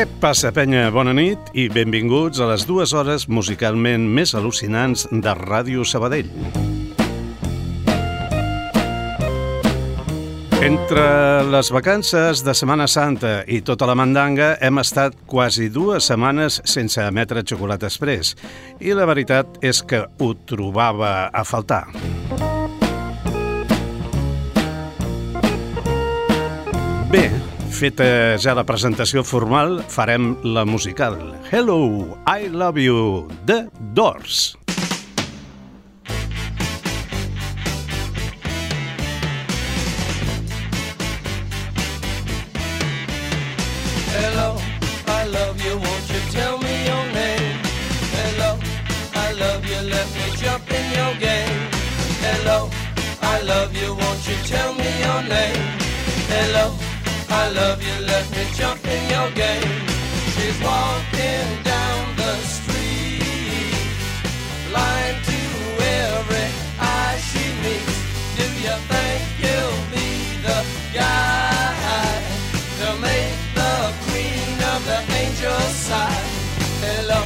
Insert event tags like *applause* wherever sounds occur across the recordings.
Què passa, penya? Bona nit i benvinguts a les dues hores musicalment més al·lucinants de Ràdio Sabadell. Entre les vacances de Setmana Santa i tota la mandanga hem estat quasi dues setmanes sense emetre xocolata express i la veritat és que ho trobava a faltar. Bé, feta ja la presentació formal, farem la musical. Hello, I love you, The Doors. Hello, I love you, won't you tell me your name? Hello, I love you, let me. Hello, I love you, you tell me your name? Hello, I love you, let me jump in your game. She's walking down the street, blind to every eye she meets. Do you think you'll be the guy to make the queen of the angels sigh? Hello,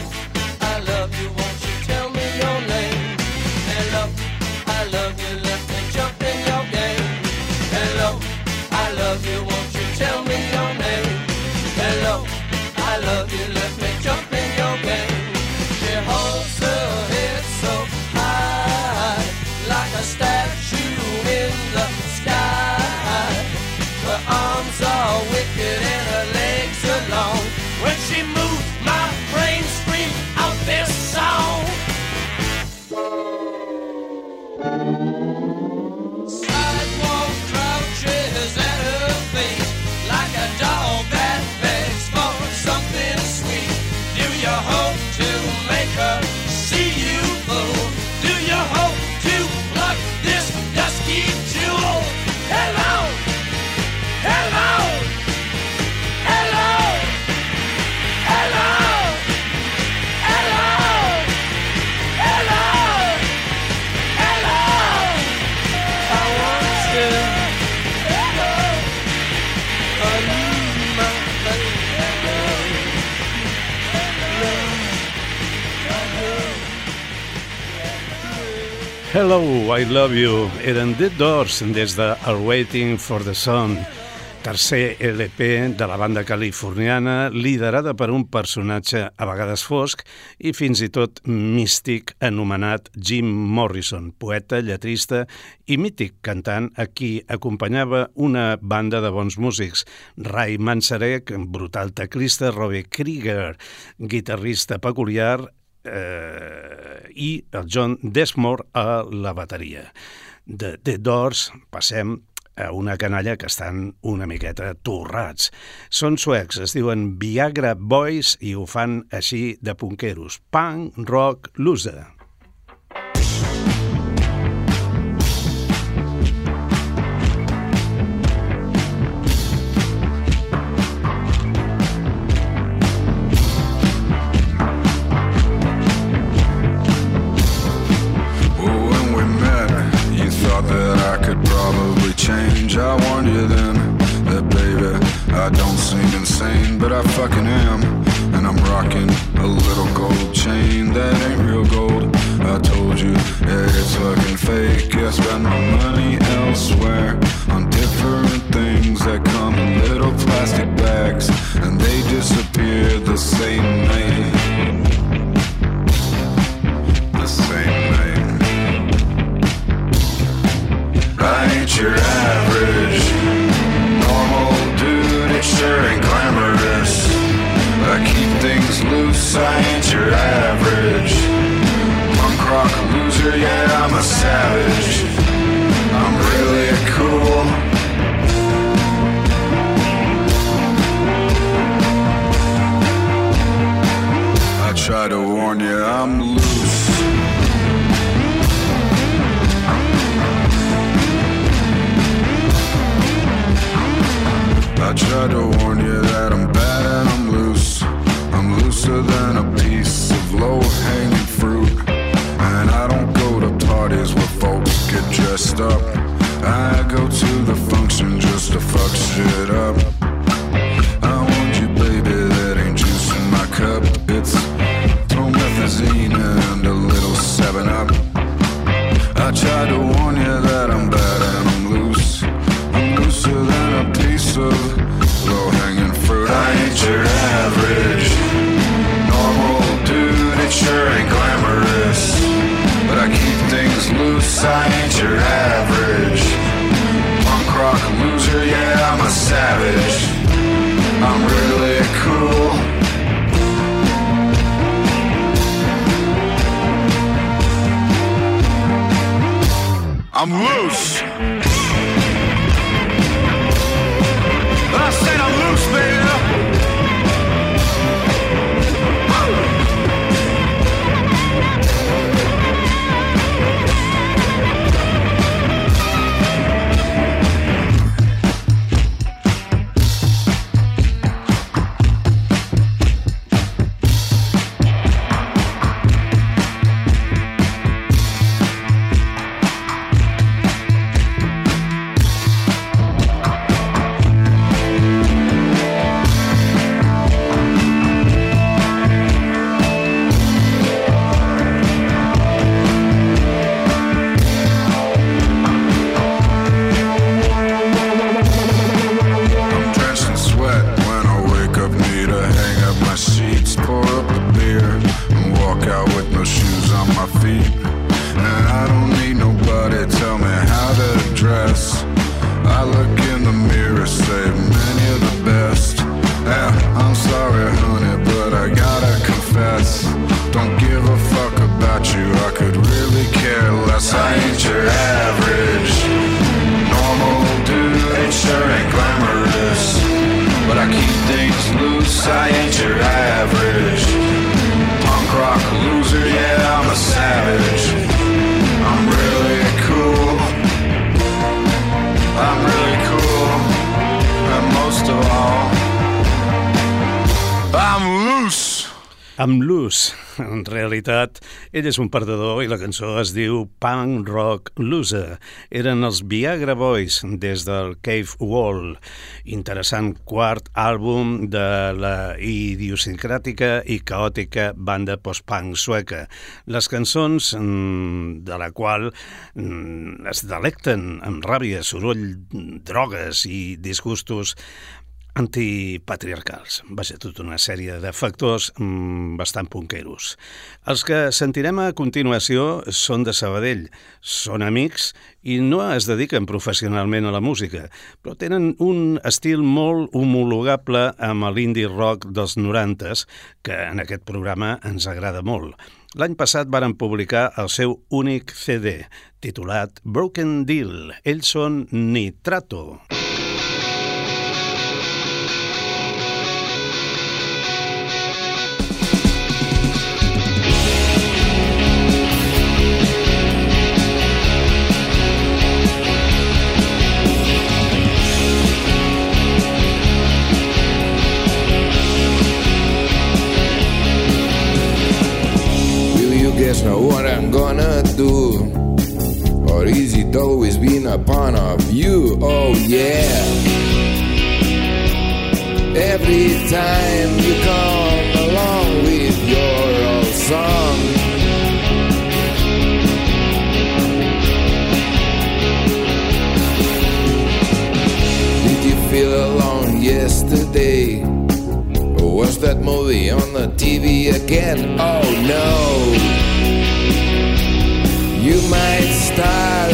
Hello, I love you. Eren The Doors des de Are Waiting for the Sun, tercer LP de la banda californiana liderada per un personatge a vegades fosc i fins i tot místic anomenat Jim Morrison, poeta, lletrista i mític cantant a qui acompanyava una banda de bons músics, Ray Manzarek, brutal teclista, Robbie Krieger, guitarrista peculiar, eh, i el John Desmore a la bateria. De The Doors passem a una canalla que estan una miqueta torrats. Són suecs, es diuen Viagra Boys i ho fan així de punqueros. Punk Rock Loser. Fake. I spend my money elsewhere on different things that come in little plastic bags, and they disappear the same night. The same night. I ain't your average normal dude. It sure ain't glamorous. I keep things loose monster, yeah, I'm a savage. I'm really cool. I try to warn you, I'm loose. I tried to warn you that I'm bad and I'm loose. I'm looser than a piece of low hanging get dressed up. I go to the function just to fuck shit up. Things loose, I ain't your average punk rock loser, yeah, I'm a savage. I'm really cool. I'm really cool. And most of all, I'm loose. Amb l'ús, *laughs* en realitat, ell és un perdedor i la cançó es diu Punk Rock Loser. Eren els Viagra Boys des del Cave Wall, interessant quart àlbum de la idiosincràtica i caòtica banda post-punk sueca. Les cançons mm, de la qual mm, es delecten amb ràbia, soroll, drogues i disgustos antipatriarcals. Vaja, tota una sèrie de factors mmm, bastant punqueros. Els que sentirem a continuació són de Sabadell, són amics i no es dediquen professionalment a la música, però tenen un estil molt homologable amb l'indie rock dels 90s, que en aquest programa ens agrada molt. L'any passat varen publicar el seu únic CD, titulat Broken Deal. Ells són Nitrato. Nitrato. Guess now what I'm gonna do? Or is it always been a part of you? Oh yeah. Every time you come along with your old song. Did you feel alone yesterday? Was that movie on the TV again? Oh no. You might start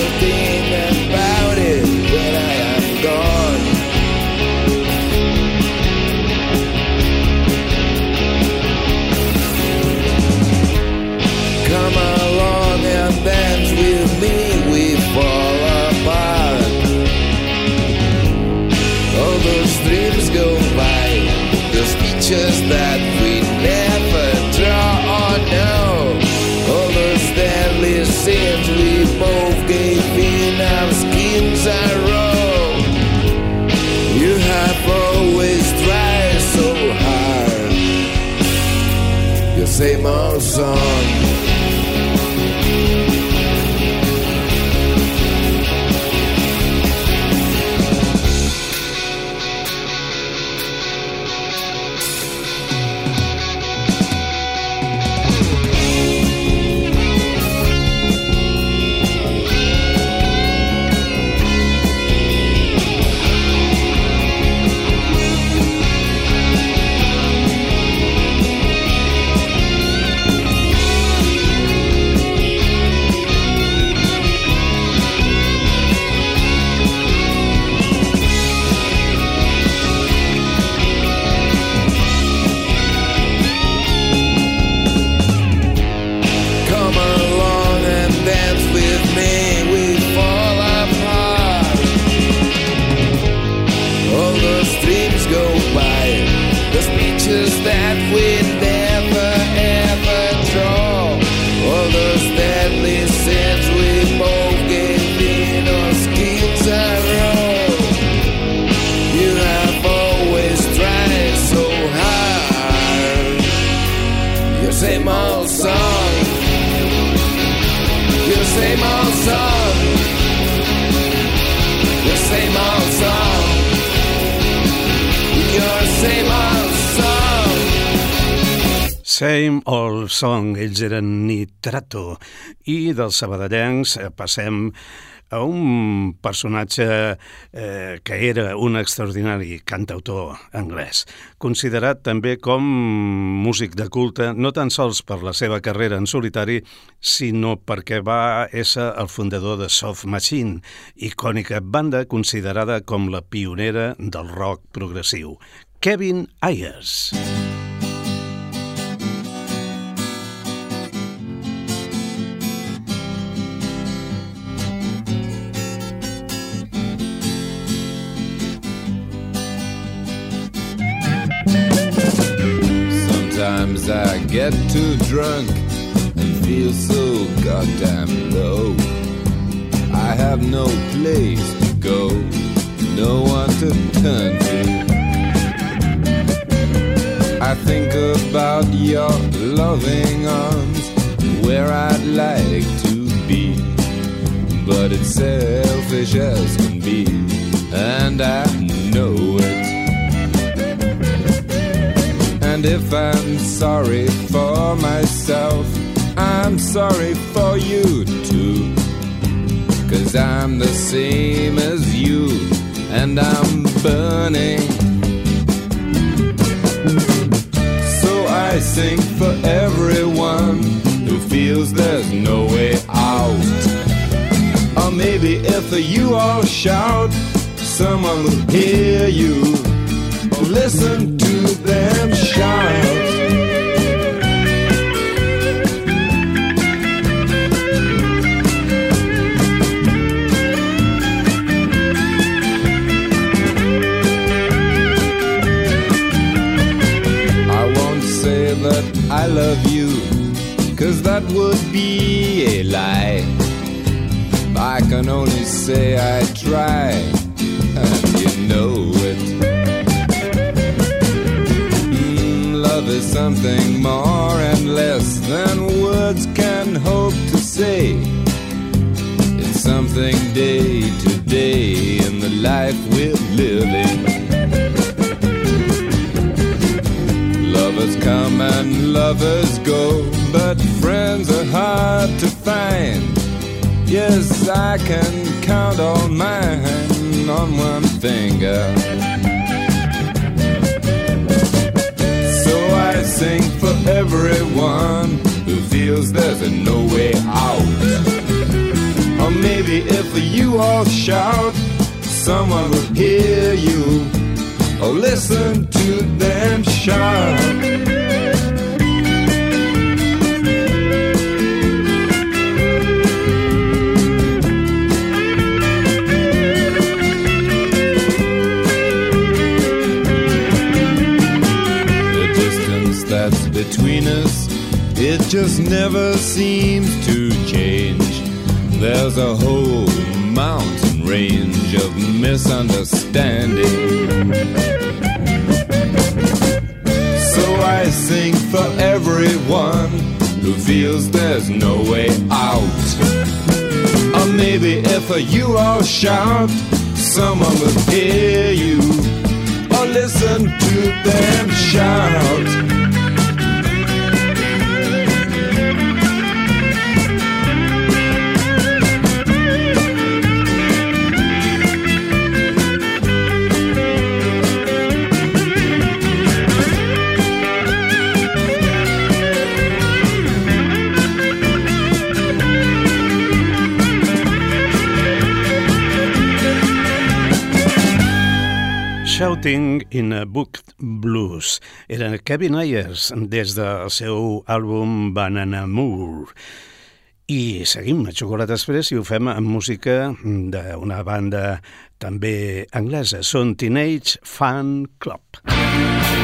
same old song. Same Old Song, ells eren Nitrato, i dels sabadellencs eh, passem a un personatge eh, que era un extraordinari cantautor anglès, considerat també com músic de culte, no tan sols per la seva carrera en solitari, sinó perquè va ésser el fundador de Soft Machine, icònica banda considerada com la pionera del rock progressiu. Kevin Ayers. Kevin Ayers. Get too drunk and feel so goddamn low. I have no place to go, no one to turn to. I think about your loving arms, where I'd like to be. But it's selfish as can be, and I know it. And if I'm sorry for myself, I'm sorry for you too. Cause I'm the same as you, and I'm burning. So I sing for everyone who feels there's no way out. Or maybe if you all shout, someone will hear you listen them shout. I won't say that I love you, cause that would be a lie. I can only say I try, is something more and less than words can hope to say. It's something day to day in the life we're living. Lovers come and lovers go, but friends are hard to find. Yes, I can count on mine on one finger. Sing for everyone who feels there's no way out. Or maybe if you all shout, someone will hear you. Or listen to them shout. Between us, it just never seems to change. There's a whole mountain range of misunderstanding. So I sing for everyone who feels there's no way out. Or maybe if you all shout, someone will hear you. Or listen to them shout. Shouting in a Book Blues. Era Kevin Ayers des del seu àlbum Banana Moore. I seguim a Xocolata Express i ho fem amb música d'una banda també anglesa. Són Teenage Fan Club. Música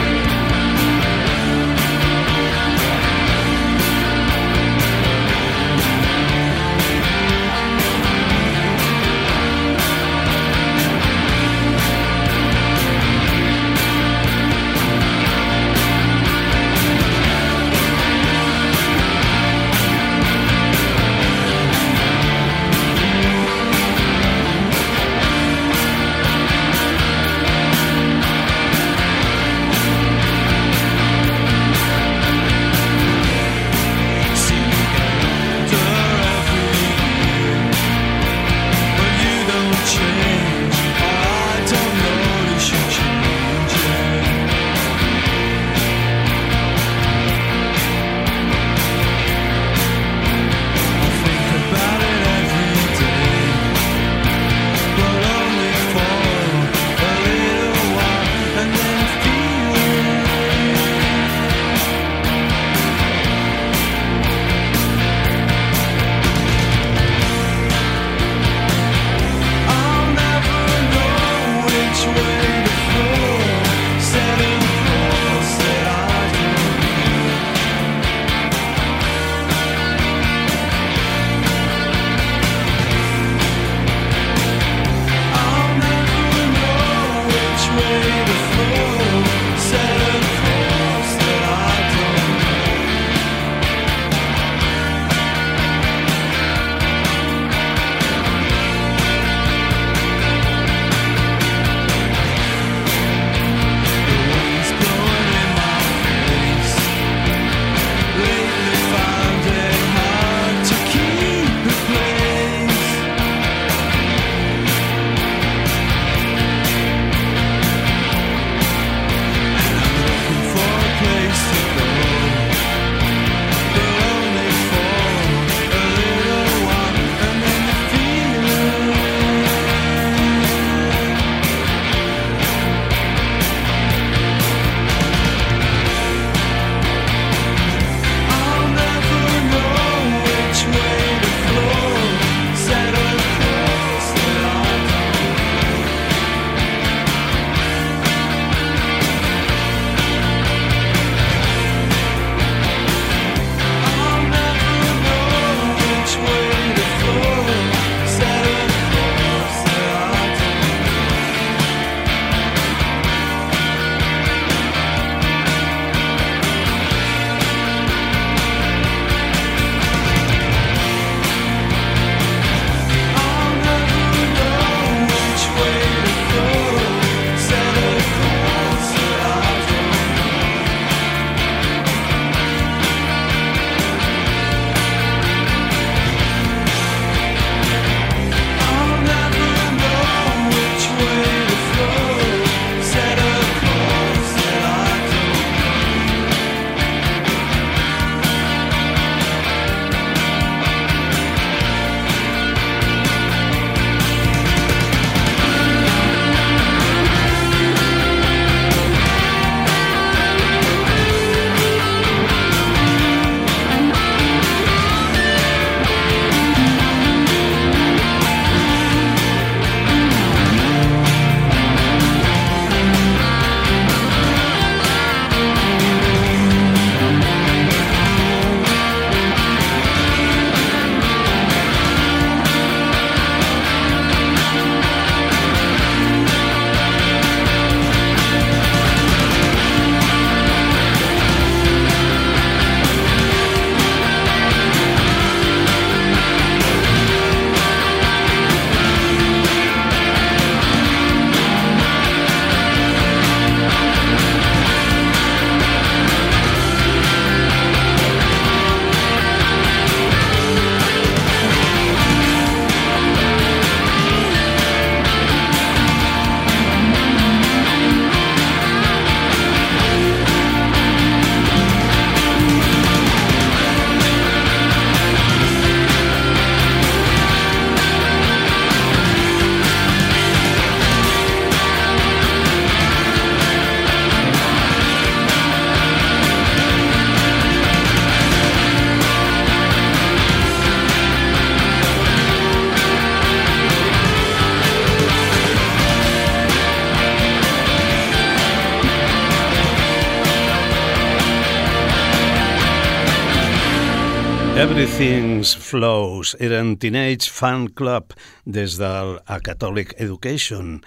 Everything Flows eren Teenage Fan Club des del A Catholic Education.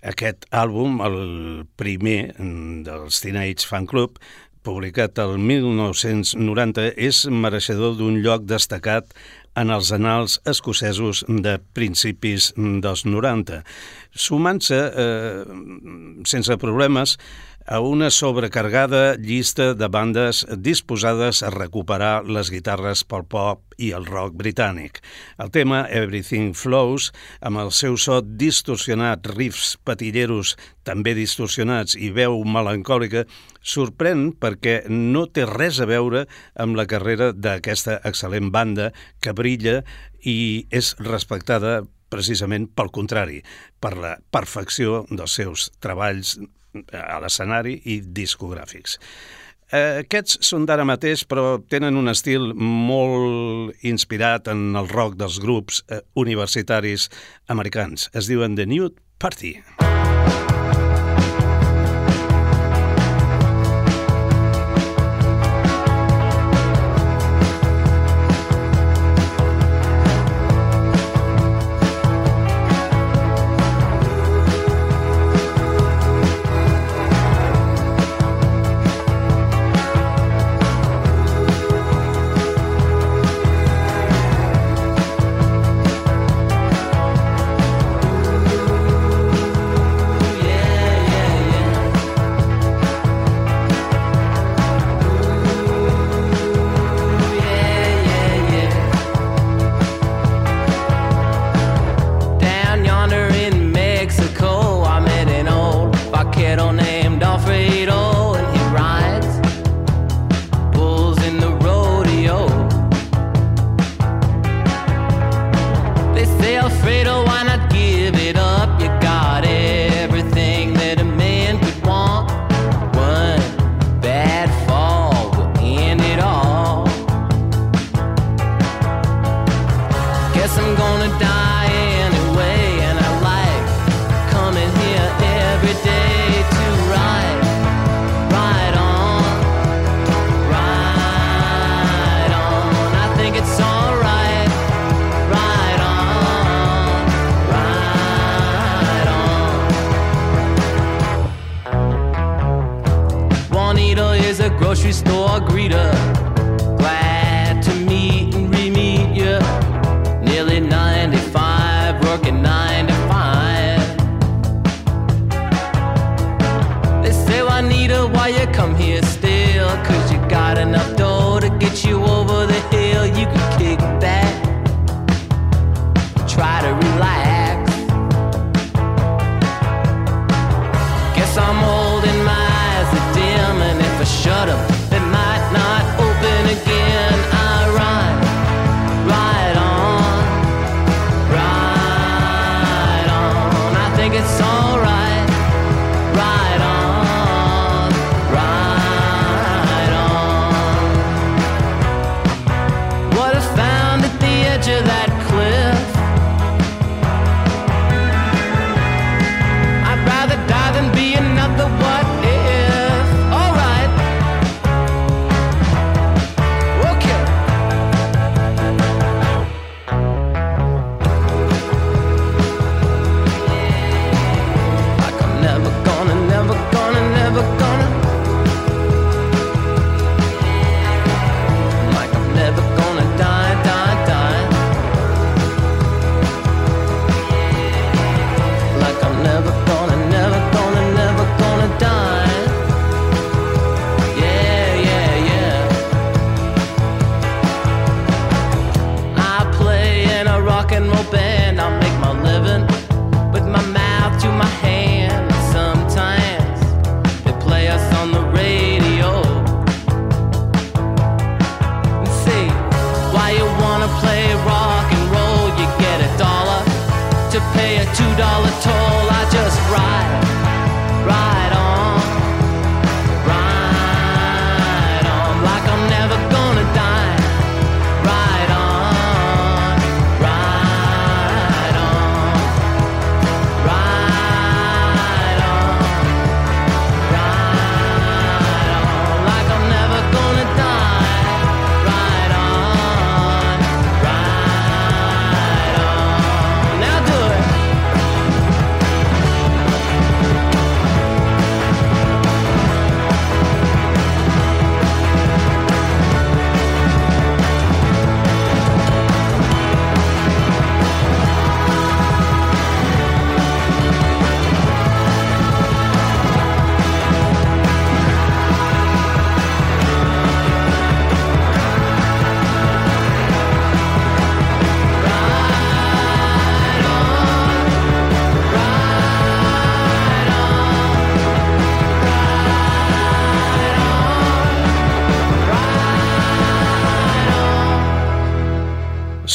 Aquest àlbum, el primer dels Teenage Fan Club, publicat el 1990, és mereixedor d'un lloc destacat en els anals escocesos de principis dels 90, sumant-se, eh, sense problemes, a una sobrecargada llista de bandes disposades a recuperar les guitarres pel pop i el rock britànic. El tema Everything Flows, amb el seu so distorsionat, riffs patilleros també distorsionats i veu melancòlica, sorprèn perquè no té res a veure amb la carrera d'aquesta excel·lent banda que brilla i és respectada precisament pel contrari, per la perfecció dels seus treballs a l'escenari i discogràfics. Eh, aquests són d'ara mateix, però tenen un estil molt inspirat en el rock dels grups eh, universitaris americans. Es diuen The Nude Party. Party.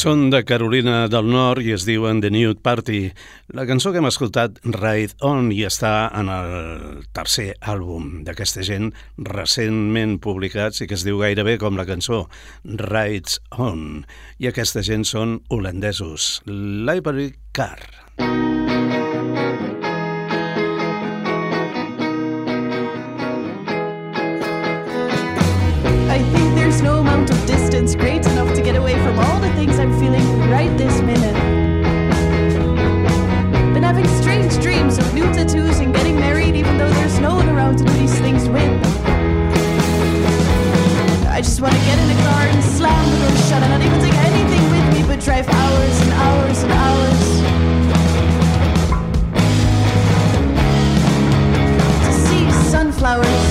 Són de Carolina del Nord i es diuen The Nude Party. La cançó que hem escoltat, Ride On, i està en el tercer àlbum d'aquesta gent recentment publicat i que es diu gairebé com la cançó, Rides On. I aquesta gent són holandesos, Library Car. I right this minute. Been having strange dreams of new tattoos and getting married even though there's no one around to do these things with. I just wanna get in a car and slam the door shut and not even take anything with me but drive hours and hours and hours. To see sunflowers.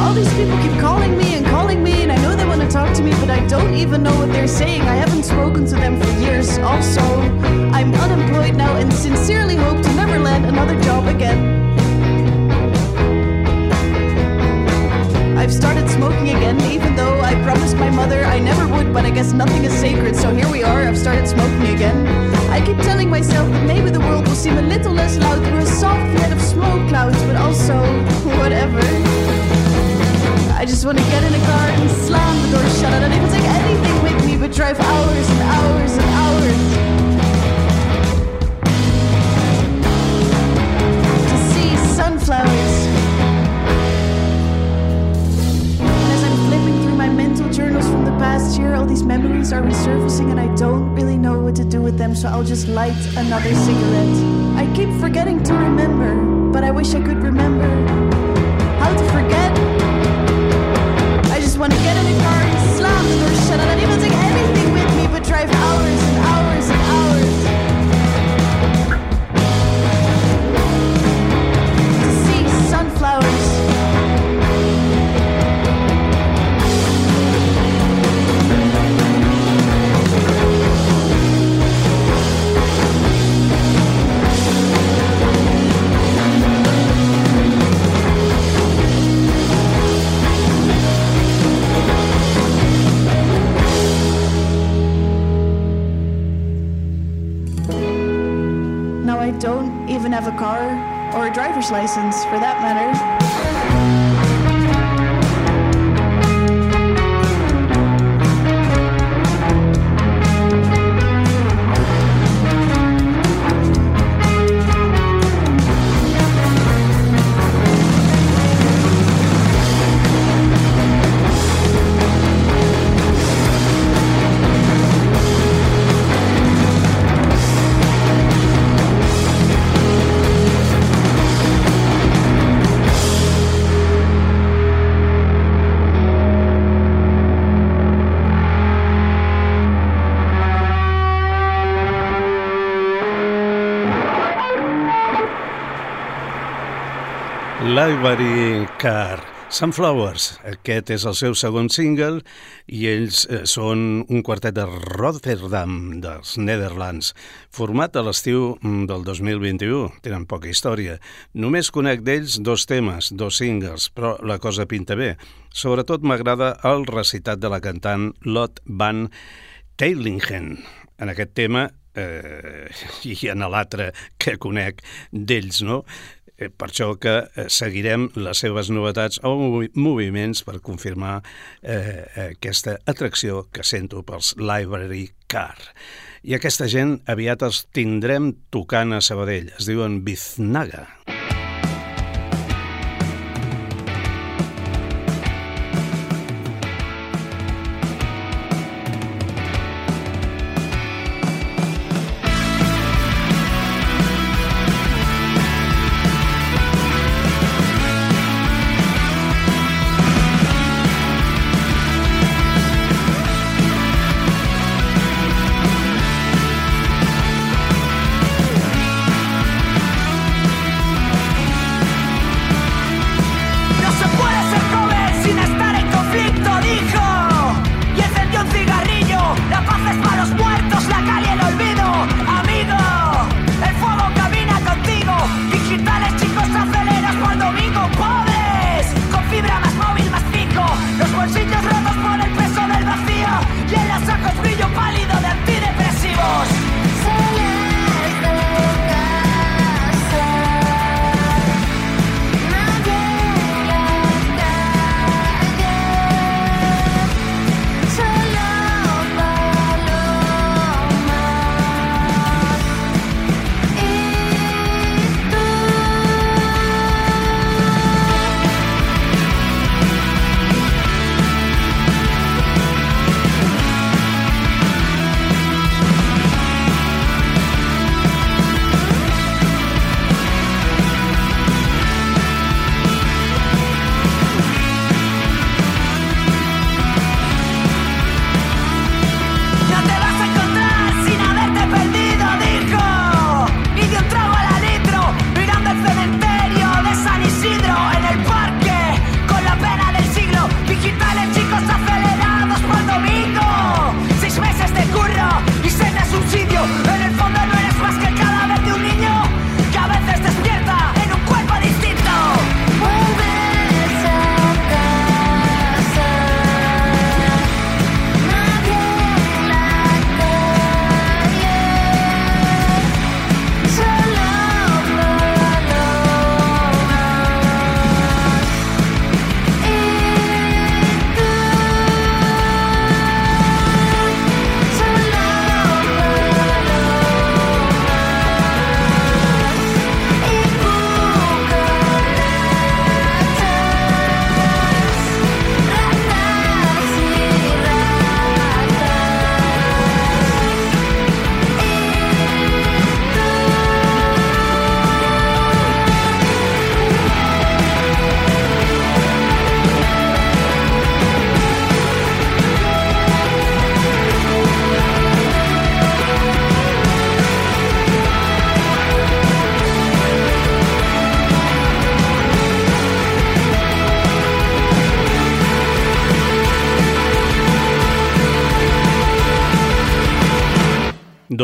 All these people keep calling me calling me, and I know they want to talk to me, but I don't even know what they're saying. I haven't spoken to them for years. Also, I'm unemployed now and sincerely hope to never land another job again. I've started smoking again, even though I promised my mother I never would, but I guess nothing is sacred, so here we are, I've started smoking again. I keep telling myself that maybe the world will seem a little less loud through a soft net of smoke clouds, but also, whatever. I just wanna get in a car and slam the door shut. I don't even take anything with me but drive hours and hours and hours. To see sunflowers. And as I'm flipping through my mental journals from the past year, all these memories are resurfacing and I don't really know what to do with them, so I'll just light another cigarette. I keep forgetting to remember, but I wish I could remember how to forget. I wanna get in the car even have a car or a driver's license for that matter. Library Car. Sunflowers, aquest és el seu segon single i ells eh, són un quartet de Rotterdam, dels Netherlands, format a l'estiu mm, del 2021. Tenen poca història. Només conec d'ells dos temes, dos singles, però la cosa pinta bé. Sobretot m'agrada el recitat de la cantant Lot Van Teilingen. En aquest tema eh, i en l'altre que conec d'ells, no? Eh, Per això que eh, seguirem les seves novetats o movi moviments per confirmar eh, aquesta atracció que sento pels Library Car. I aquesta gent aviat els tindrem tocant a Sabadell. Es diuen Biznaga. I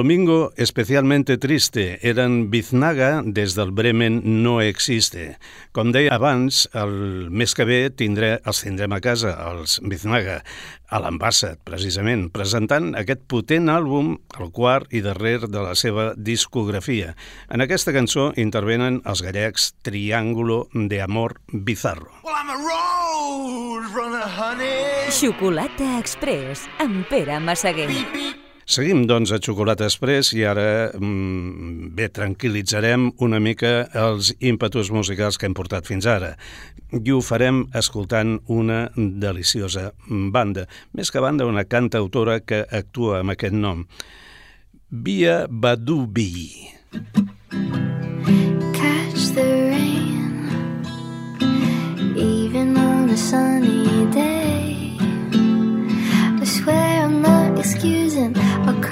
Domingo especialmente triste eren Biznaga des del Bremen no existe. Com deia abans, el mes que ve tindré, els tindrem a casa, els Biznaga, a l'Ambassat, precisament, presentant aquest potent àlbum, el quart i darrer de la seva discografia. En aquesta cançó intervenen els gallecs Triángulo de Amor Bizarro. Well, I'm a road runner, honey. Xocolata Express amb Pere Massaguer. Beep, beep. Seguim, doncs, a Xocolata Express i ara, mm, bé, tranquil·litzarem una mica els ímpetus musicals que hem portat fins ara. I ho farem escoltant una deliciosa banda, més que banda, una cantautora que actua amb aquest nom. Via Badubi. catch the rain, even on a sunny day. I swear I'm not excusing,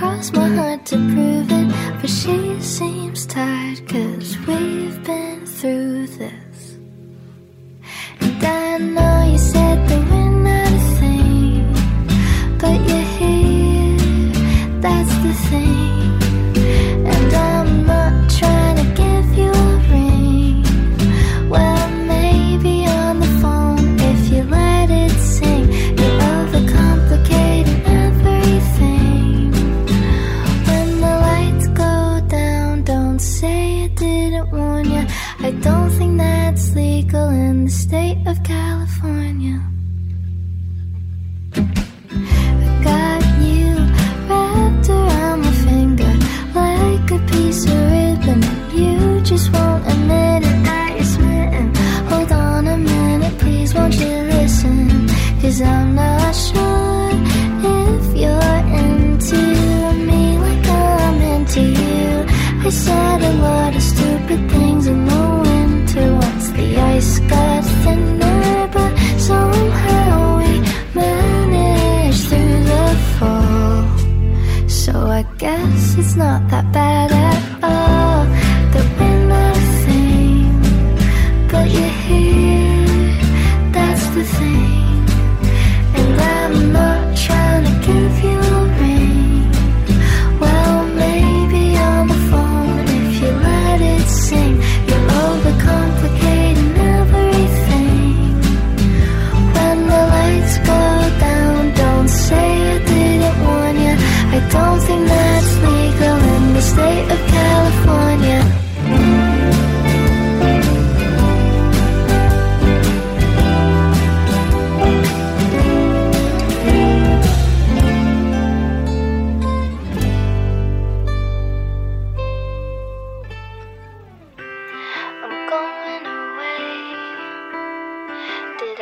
cross my heart to prove it. But she seems tired, cause we've been through this. And I know you said that we're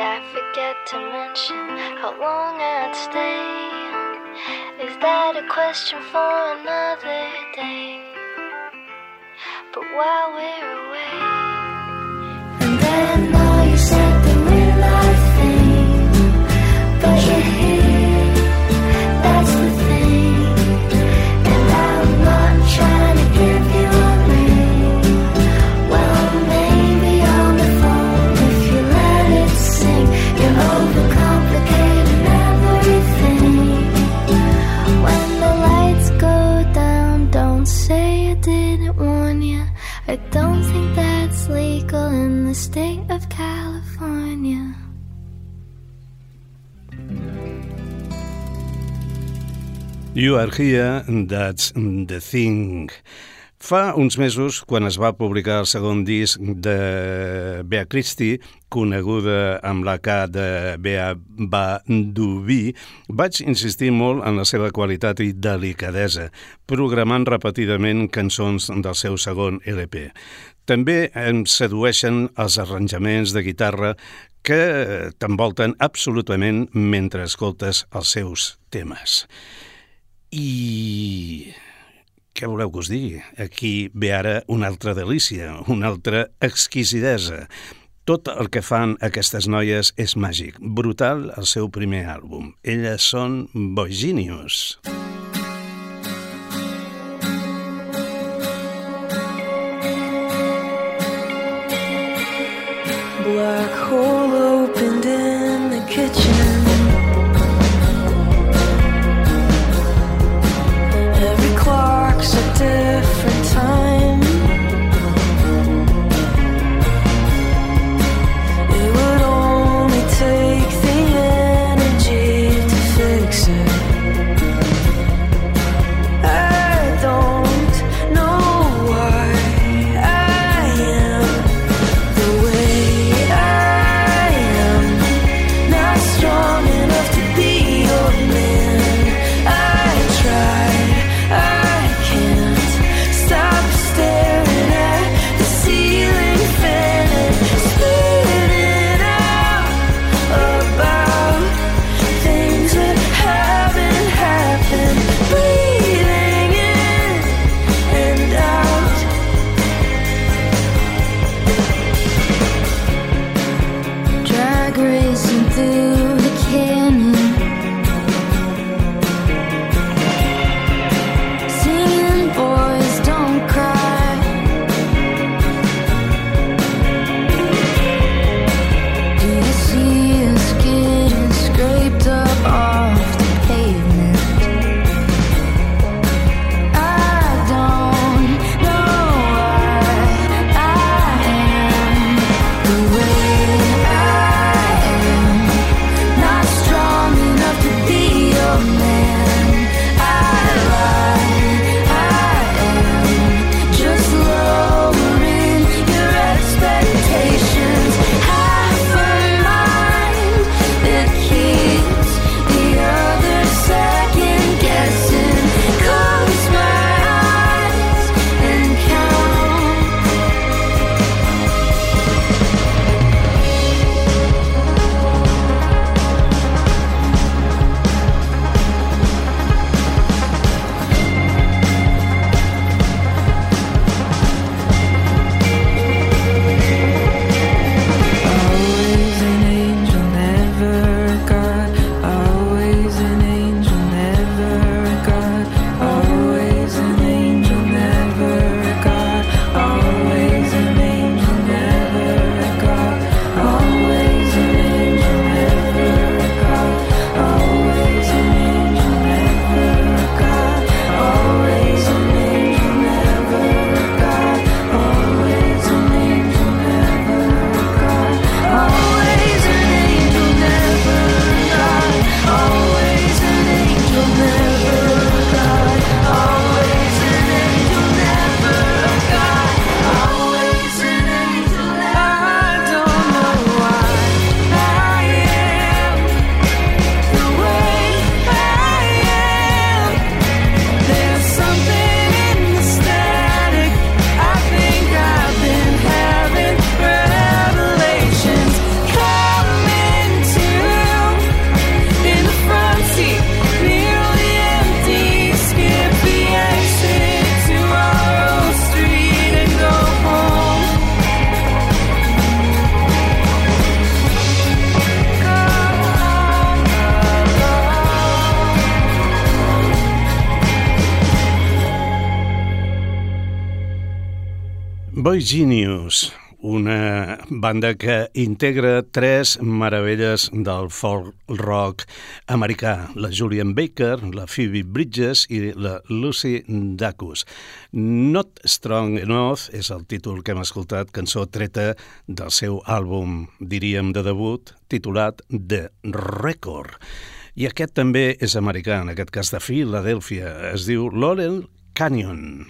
I forget to mention how long I'd stay? Is that a question for another day? But while we're away, You are here, that's the thing. Fa uns mesos, quan es va publicar el segon disc de Bea Christie, coneguda amb la K de Bea Badubi, vaig insistir molt en la seva qualitat i delicadesa, programant repetidament cançons del seu segon LP. També em sedueixen els arranjaments de guitarra que t'envolten absolutament mentre escoltes els seus temes. I què voleu que us digui? Aquí ve ara una altra delícia, una altra exquisidesa. Tot el que fan aquestes noies és màgic. Brutal el seu primer àlbum. Elles són Boiginius. Black Genius, una banda que integra tres meravelles del folk rock americà, la Julian Baker, la Phoebe Bridges i la Lucy Dacus. Not Strong Enough és el títol que hem escoltat, cançó treta del seu àlbum, diríem, de debut, titulat The Record. I aquest també és americà, en aquest cas de Philadelphia. Es diu Laurel Canyon.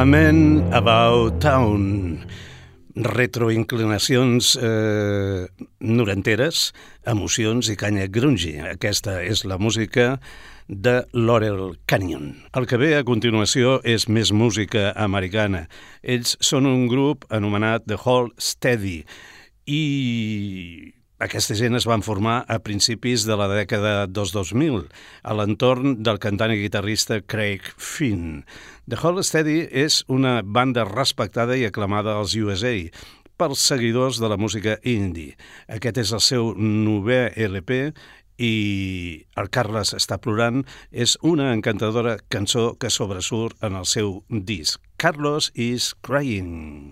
A Man About Town. Retroinclinacions eh, norenteres, emocions i canya grungy. Aquesta és la música de Laurel Canyon. El que ve a continuació és més música americana. Ells són un grup anomenat The Hall Steady i aquesta gent es van formar a principis de la dècada dels 2000, a l'entorn del cantant i guitarrista Craig Finn. The Hall Steady és una banda respectada i aclamada als USA pels seguidors de la música indie. Aquest és el seu novè LP i el Carles està plorant és una encantadora cançó que sobresurt en el seu disc. Carlos is Crying.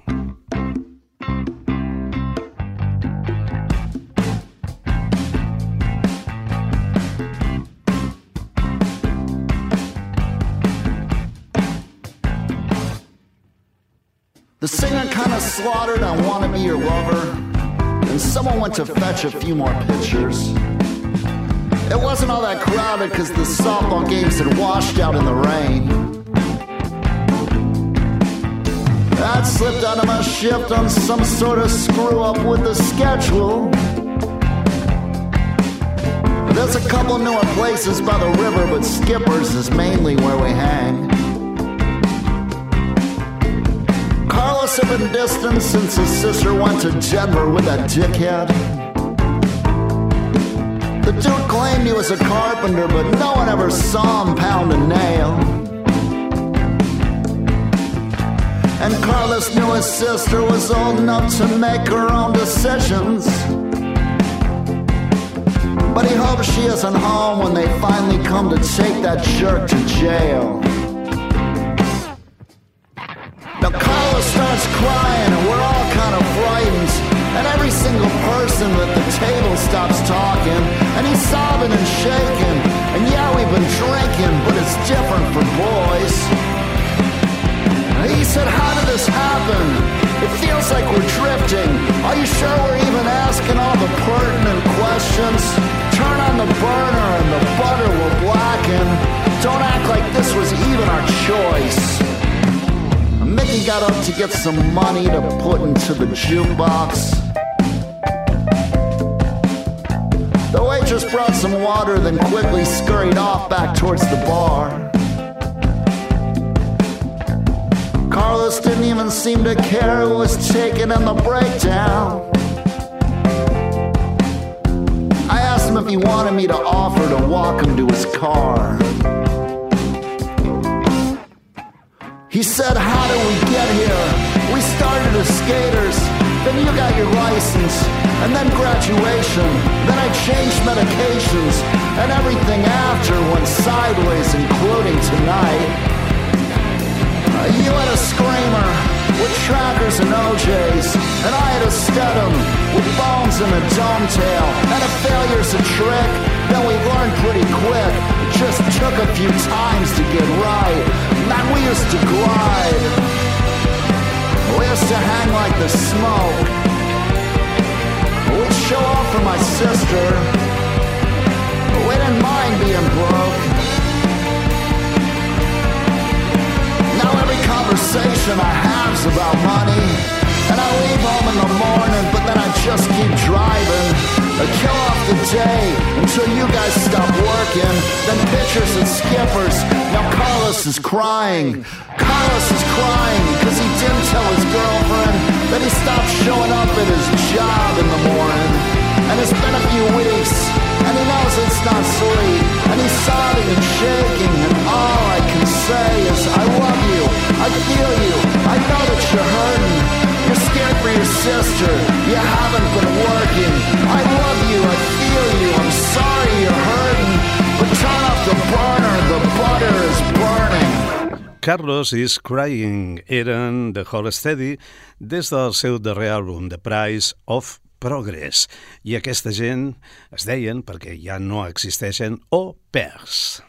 The singer kinda slaughtered I Wanna Be Your Lover, and someone went to fetch a few more pictures. It wasn't all that crowded because the softball games had washed out in the rain. I'd slipped out of my shift on some sort of screw up with the schedule. There's a couple newer places by the river, but Skipper's is mainly where we hang. Carlos had been distant since his sister went to Denver with that dickhead. The dude claimed he was a carpenter, but no one ever saw him pound a nail. And Carlos knew his sister was old enough to make her own decisions. But he hopes she isn't home when they finally come to take that jerk to jail. Person at the table stops talking. And he's sobbing and shaking. And yeah, we've been drinking, but it's different for boys. He said, How did this happen? It feels like we're drifting. Are you sure we're even asking all the pertinent questions? Turn on the burner and the butter will blacken. Don't act like this was even our choice. Mickey got up to get some money to put into the jukebox. Waitress brought some water, then quickly scurried off back towards the bar. Carlos didn't even seem to care who was taken in the breakdown. I asked him if he wanted me to offer to walk him to his car. He said, How did we get here? We started as skaters. Then you got your license, and then graduation. Then I changed medications, and everything after went sideways, including tonight. Uh, you had a screamer with trackers and OJs, and I had a Stedham with bones and a dome tail. And a failure's a trick that we learned pretty quick. It just took a few times to get right. Man, we used to glide. Used to hang like the smoke. We'd show off for my sister. We didn't mind being broke. Now every conversation I have's about money. And I leave home in the morning, but then I just keep driving. I kill off the day until you guys stop working. Then pictures and skippers. Now Carlos is crying. Carlos is crying because he didn't tell his girlfriend that he stopped showing up at his job in the morning. And it's been a few weeks, and he knows it's not sweet. And he's sobbing and shaking, and all I can say is, I love you, I feel you, I know that you're hurting. You're scared for your sister, you haven't been working. I love you, I feel you, I'm sorry you're hurting. But turn off the burner, the butter is burning. Carlos is Crying eren The Whole Steady des del seu darrer àlbum, The Price of Progress. I aquesta gent es deien, perquè ja no existeixen, O Pers.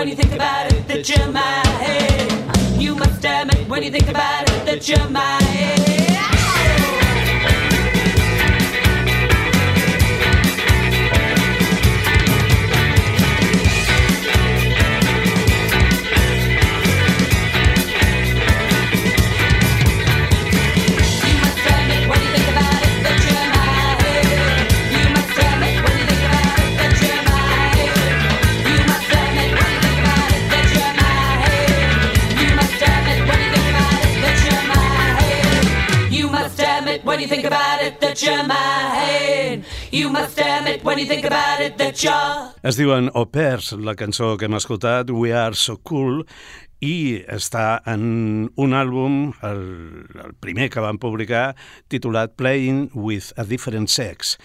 When you think about it that you're my head. You must admit when you think about it that you're my head. Head. You must admit when you think about it that you're... Es diuen Au Pairs, la cançó que hem escoltat, We Are So Cool, i està en un àlbum, el, el primer que van publicar, titulat Playing with a Different Sex.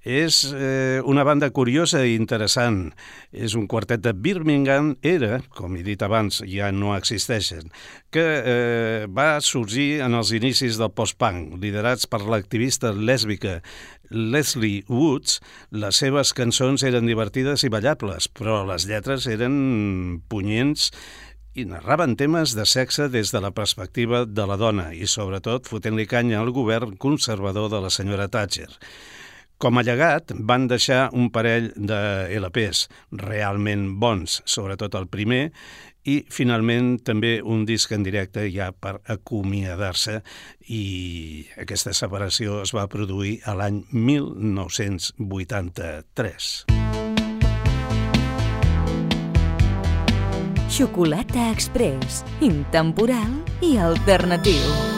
És eh, una banda curiosa i interessant. És un quartet de Birmingham, era, com he dit abans, ja no existeixen, que eh, va sorgir en els inicis del post-punk, liderats per l'activista lèsbica Leslie Woods. Les seves cançons eren divertides i ballables, però les lletres eren punyents i narraven temes de sexe des de la perspectiva de la dona i, sobretot, fotent-li canya al govern conservador de la senyora Thatcher. Com a llegat, van deixar un parell de LPs realment bons, sobretot el primer, i finalment també un disc en directe ja per acomiadar-se i aquesta separació es va produir a l'any 1983. Xocolata Express, intemporal i alternatiu.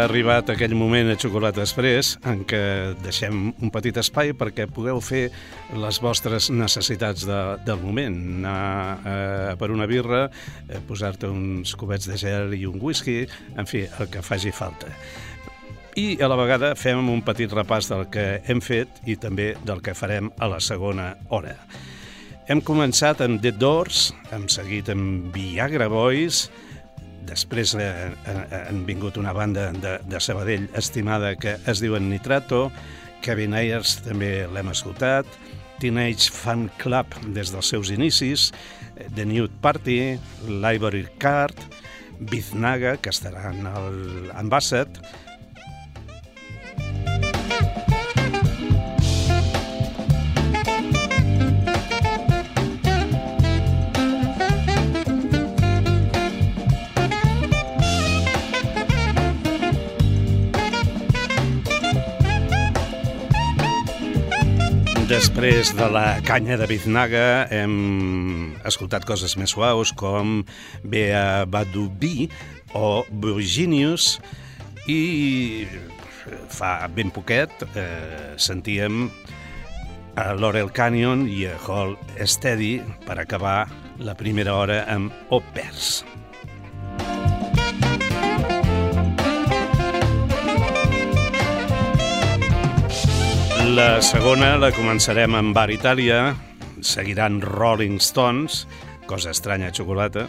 Ha arribat aquell moment a Xocolata Express en què deixem un petit espai perquè pugueu fer les vostres necessitats de, del moment. Anar eh, per una birra, eh, posar-te uns cubets de gel i un whisky, en fi, el que faci falta. I a la vegada fem un petit repàs del que hem fet i també del que farem a la segona hora. Hem començat amb The Doors, hem seguit amb Viagra Boys, Després eh, eh, han vingut una banda de, de Sabadell estimada que es diuen Nitrato, Kevin Ayers també l'hem escoltat, Teenage Fan Club des dels seus inicis, eh, The Nude Party, Library Card, Biznaga, que estarà en el en Després de la canya de Biznaga hem escoltat coses més suaus com Bea Badubi o Virginius i fa ben poquet eh, sentíem a Laurel Canyon i a Hall Steady per acabar la primera hora amb Opers. La segona la començarem amb Bar Itàlia, seguiran Rolling Stones, cosa estranya, xocolata,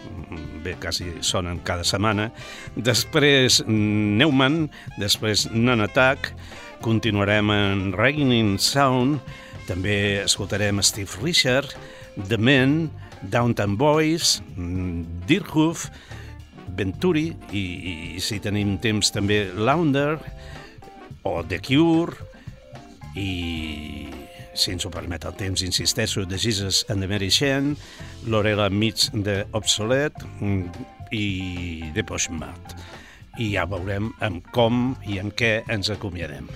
bé, quasi sonen cada setmana, després Neumann, després Non Attack, continuarem en Raining Sound, també escoltarem Steve Richard, The Men, Downtown Boys, mm, Deerhoof, Venturi i, i si tenim temps també Launder o The Cure i si ens ho permet el temps, insisteixo, de Jesus and the Mary Chain, Lorela Mig de Obsolete mm, i de Postmart. I ja veurem amb com i en què ens acomiadem.